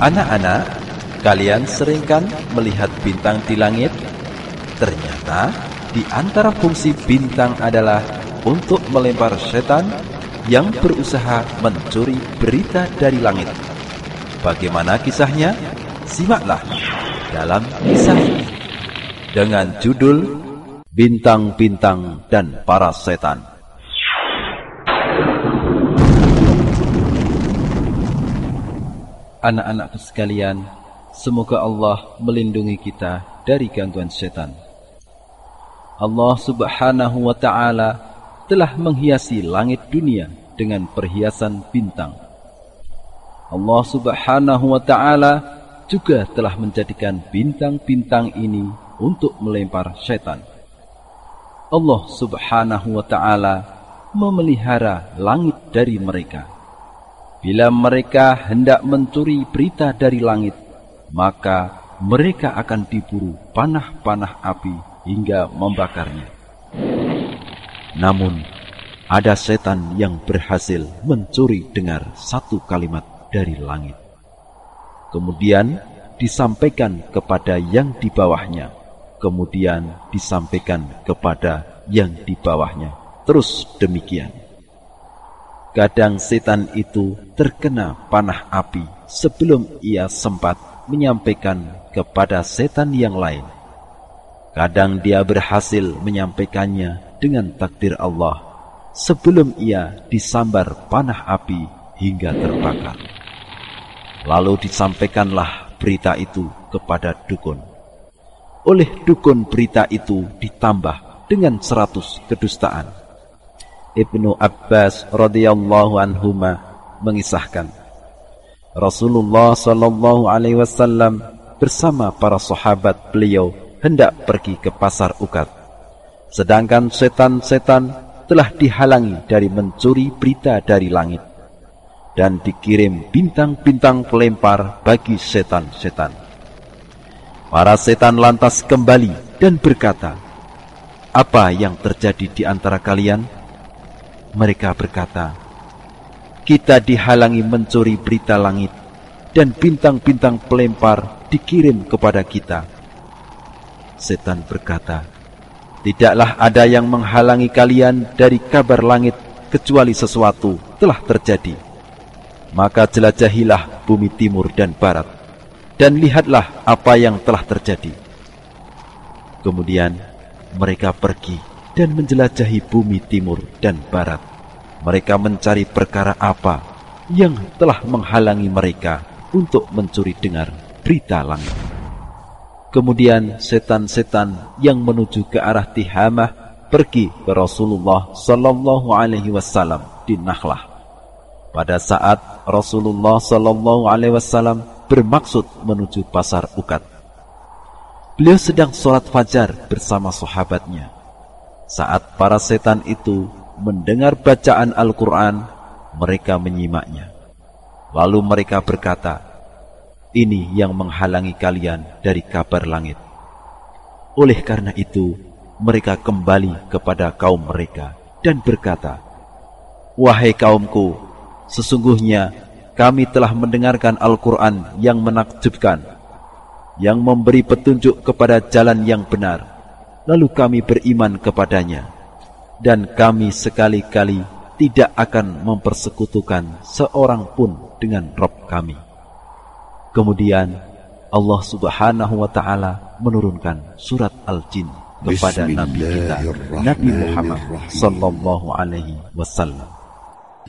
Anak-anak, kalian sering kan melihat bintang di langit? Ternyata di antara fungsi bintang adalah untuk melempar setan yang berusaha mencuri berita dari langit. Bagaimana kisahnya? Simaklah dalam kisah ini dengan judul Bintang-bintang dan para setan. Anak-anakku sekalian, semoga Allah melindungi kita dari gangguan setan. Allah Subhanahu wa taala telah menghiasi langit dunia dengan perhiasan bintang. Allah Subhanahu wa taala juga telah menjadikan bintang-bintang ini untuk melempar setan. Allah Subhanahu wa taala memelihara langit dari mereka Bila mereka hendak mencuri berita dari langit, maka mereka akan diburu panah-panah api hingga membakarnya. Namun, ada setan yang berhasil mencuri dengar satu kalimat dari langit. Kemudian disampaikan kepada yang di bawahnya, kemudian disampaikan kepada yang di bawahnya. Terus demikian. Kadang setan itu terkena panah api sebelum ia sempat menyampaikan kepada setan yang lain. Kadang dia berhasil menyampaikannya dengan takdir Allah sebelum ia disambar panah api hingga terbakar. Lalu disampaikanlah berita itu kepada dukun. Oleh dukun berita itu ditambah dengan seratus kedustaan Ibnu Abbas radhiyallahu anhuma mengisahkan Rasulullah sallallahu alaihi wasallam bersama para sahabat beliau hendak pergi ke pasar Ukat. Sedangkan setan-setan telah dihalangi dari mencuri berita dari langit dan dikirim bintang-bintang pelempar bagi setan-setan. Para setan lantas kembali dan berkata, "Apa yang terjadi di antara kalian?" Mereka berkata, Kita dihalangi mencuri berita langit, dan bintang-bintang pelempar dikirim kepada kita. Setan berkata, Tidaklah ada yang menghalangi kalian dari kabar langit kecuali sesuatu telah terjadi. Maka jelajahilah bumi timur dan barat, dan lihatlah apa yang telah terjadi. Kemudian mereka pergi dan menjelajahi bumi timur dan barat. Mereka mencari perkara apa yang telah menghalangi mereka untuk mencuri dengar berita langit. Kemudian setan-setan yang menuju ke arah Tihamah pergi ke Rasulullah Sallallahu Alaihi Wasallam di Nahlah. Pada saat Rasulullah Sallallahu Alaihi Wasallam bermaksud menuju pasar Ukat, beliau sedang sholat fajar bersama sahabatnya saat para setan itu mendengar bacaan Al-Quran, mereka menyimaknya. Lalu mereka berkata, ini yang menghalangi kalian dari kabar langit. Oleh karena itu, mereka kembali kepada kaum mereka dan berkata, Wahai kaumku, sesungguhnya kami telah mendengarkan Al-Quran yang menakjubkan, yang memberi petunjuk kepada jalan yang benar, lalu kami beriman kepadanya, dan kami sekali-kali tidak akan mempersekutukan seorang pun dengan Rob kami. Kemudian Allah Subhanahu wa taala menurunkan surat Al-Jin kepada Nabi kita Nabi Muhammad sallallahu alaihi wasallam.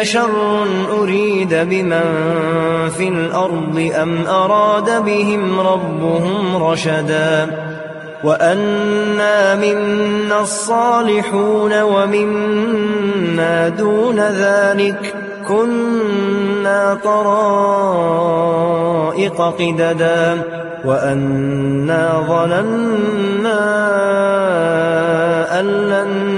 أشر أريد بمن في الأرض أم أراد بهم ربهم رشدا وأنا منا الصالحون ومنا دون ذلك كنا طرائق قددا وأنا ظننا أن لن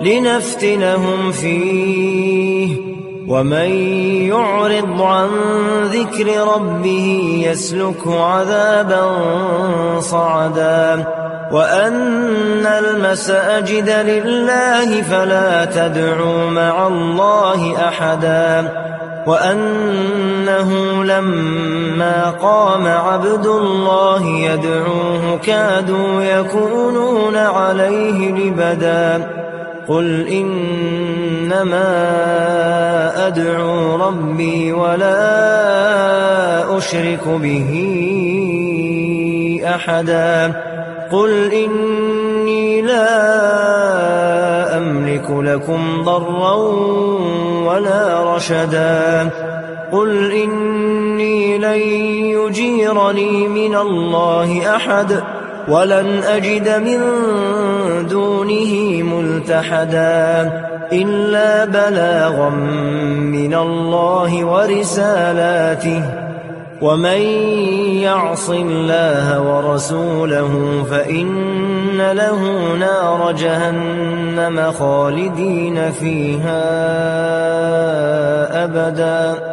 لنفتنهم فيه. ومن يعرض عن ذكر ربه يسلك عذابا صعدا. وأن المساجد لله فلا تدعوا مع الله أحدا. وأنه لما قام عبد الله يدعوه كادوا يكونون عليه لبدا. قل إنما أدعو ربي ولا أشرك به أحدا قل إني لا أملك لكم ضرا ولا رشدا قل إني لن يجيرني من الله أحد ولن أجد من دونه ملتحدا إلا بلاغا من الله ورسالاته ومن يعص الله ورسوله فإن له نار جهنم خالدين فيها أبدا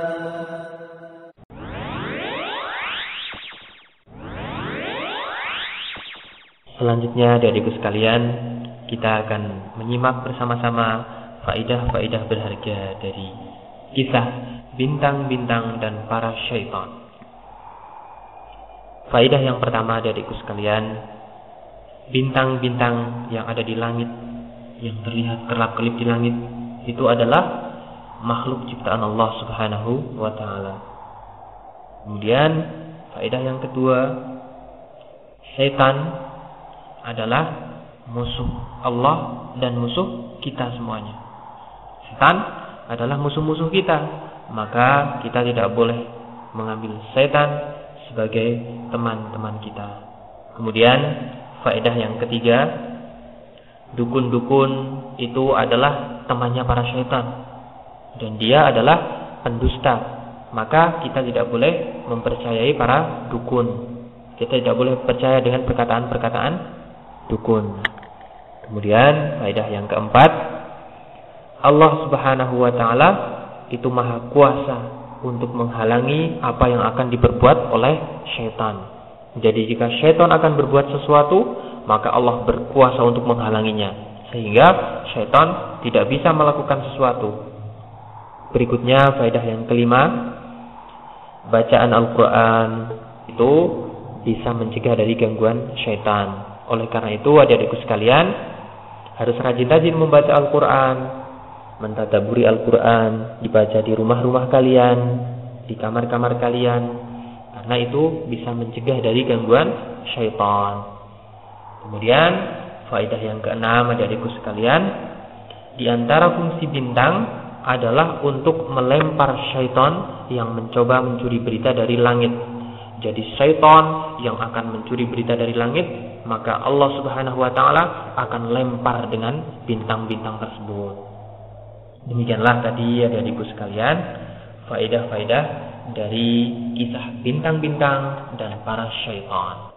Selanjutnya dari sekalian kita akan menyimak bersama-sama faidah-faidah berharga dari kisah bintang-bintang dan para syaitan. Faidah yang pertama dari sekalian bintang-bintang yang ada di langit yang terlihat kerlap-kelip di langit itu adalah makhluk ciptaan Allah Subhanahu wa taala. Kemudian faedah yang kedua, setan adalah musuh Allah dan musuh kita semuanya. Setan adalah musuh-musuh kita, maka kita tidak boleh mengambil setan sebagai teman-teman kita. Kemudian faedah yang ketiga, dukun-dukun itu adalah temannya para setan dan dia adalah pendusta. Maka kita tidak boleh mempercayai para dukun. Kita tidak boleh percaya dengan perkataan-perkataan dukun. Kemudian faedah yang keempat, Allah Subhanahu wa taala itu maha kuasa untuk menghalangi apa yang akan diperbuat oleh syaitan. Jadi jika syaitan akan berbuat sesuatu, maka Allah berkuasa untuk menghalanginya. Sehingga syaitan tidak bisa melakukan sesuatu. Berikutnya faedah yang kelima, bacaan Al-Quran itu bisa mencegah dari gangguan syaitan. Oleh karena itu adik-adikku sekalian harus rajin-rajin membaca Al-Quran, mentadaburi Al-Quran, dibaca di rumah-rumah kalian, di kamar-kamar kalian, karena itu bisa mencegah dari gangguan syaitan. Kemudian faedah yang keenam adik-adikku sekalian, di antara fungsi bintang adalah untuk melempar syaitan yang mencoba mencuri berita dari langit. Jadi syaitan yang akan mencuri berita dari langit maka Allah Subhanahu wa taala akan lempar dengan bintang-bintang tersebut. Demikianlah tadi adik-adikku sekalian faedah-faedah dari kisah bintang-bintang dan para syaitan.